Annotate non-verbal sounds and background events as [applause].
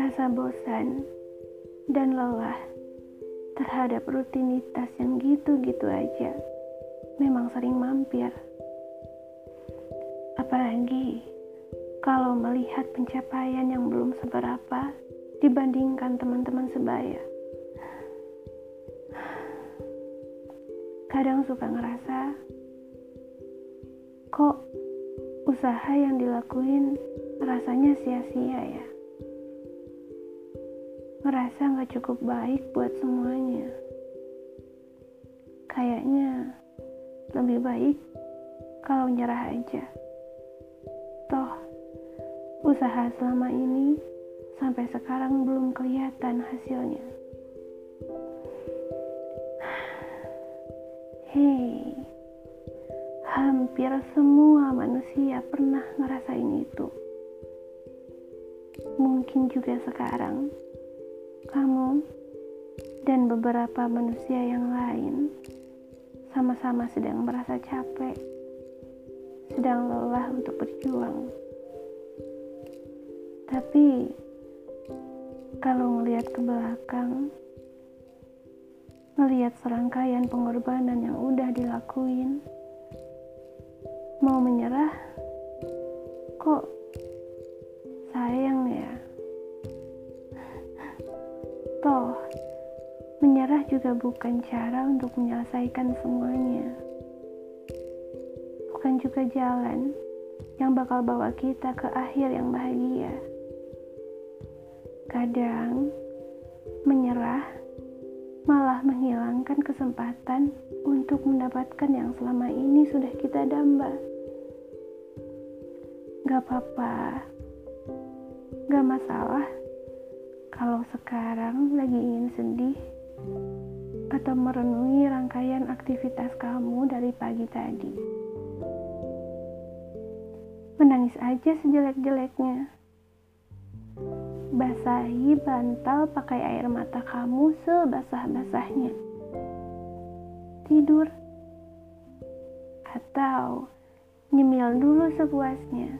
Rasa bosan dan lelah terhadap rutinitas yang gitu-gitu aja memang sering mampir. Apalagi kalau melihat pencapaian yang belum seberapa dibandingkan teman-teman sebaya. Kadang suka ngerasa, kok usaha yang dilakuin rasanya sia-sia ya ngerasa gak cukup baik buat semuanya. Kayaknya lebih baik kalau nyerah aja. Toh, usaha selama ini sampai sekarang belum kelihatan hasilnya. [sighs] Hei, hampir semua manusia pernah ngerasain itu. Mungkin juga sekarang kamu dan beberapa manusia yang lain sama-sama sedang merasa capek, sedang lelah untuk berjuang. Tapi kalau melihat ke belakang, melihat serangkaian pengorbanan yang udah dilakuin, mau menyerah, kok sayang ya? Toh, menyerah juga bukan cara untuk menyelesaikan semuanya. Bukan juga jalan yang bakal bawa kita ke akhir yang bahagia. Kadang, menyerah malah menghilangkan kesempatan untuk mendapatkan yang selama ini sudah kita damba. Gak apa-apa, gak masalah kalau sekarang lagi ingin sedih atau merenungi rangkaian aktivitas kamu dari pagi tadi. Menangis aja sejelek-jeleknya. Basahi bantal pakai air mata kamu sebasah-basahnya. Tidur. Atau nyemil dulu sepuasnya.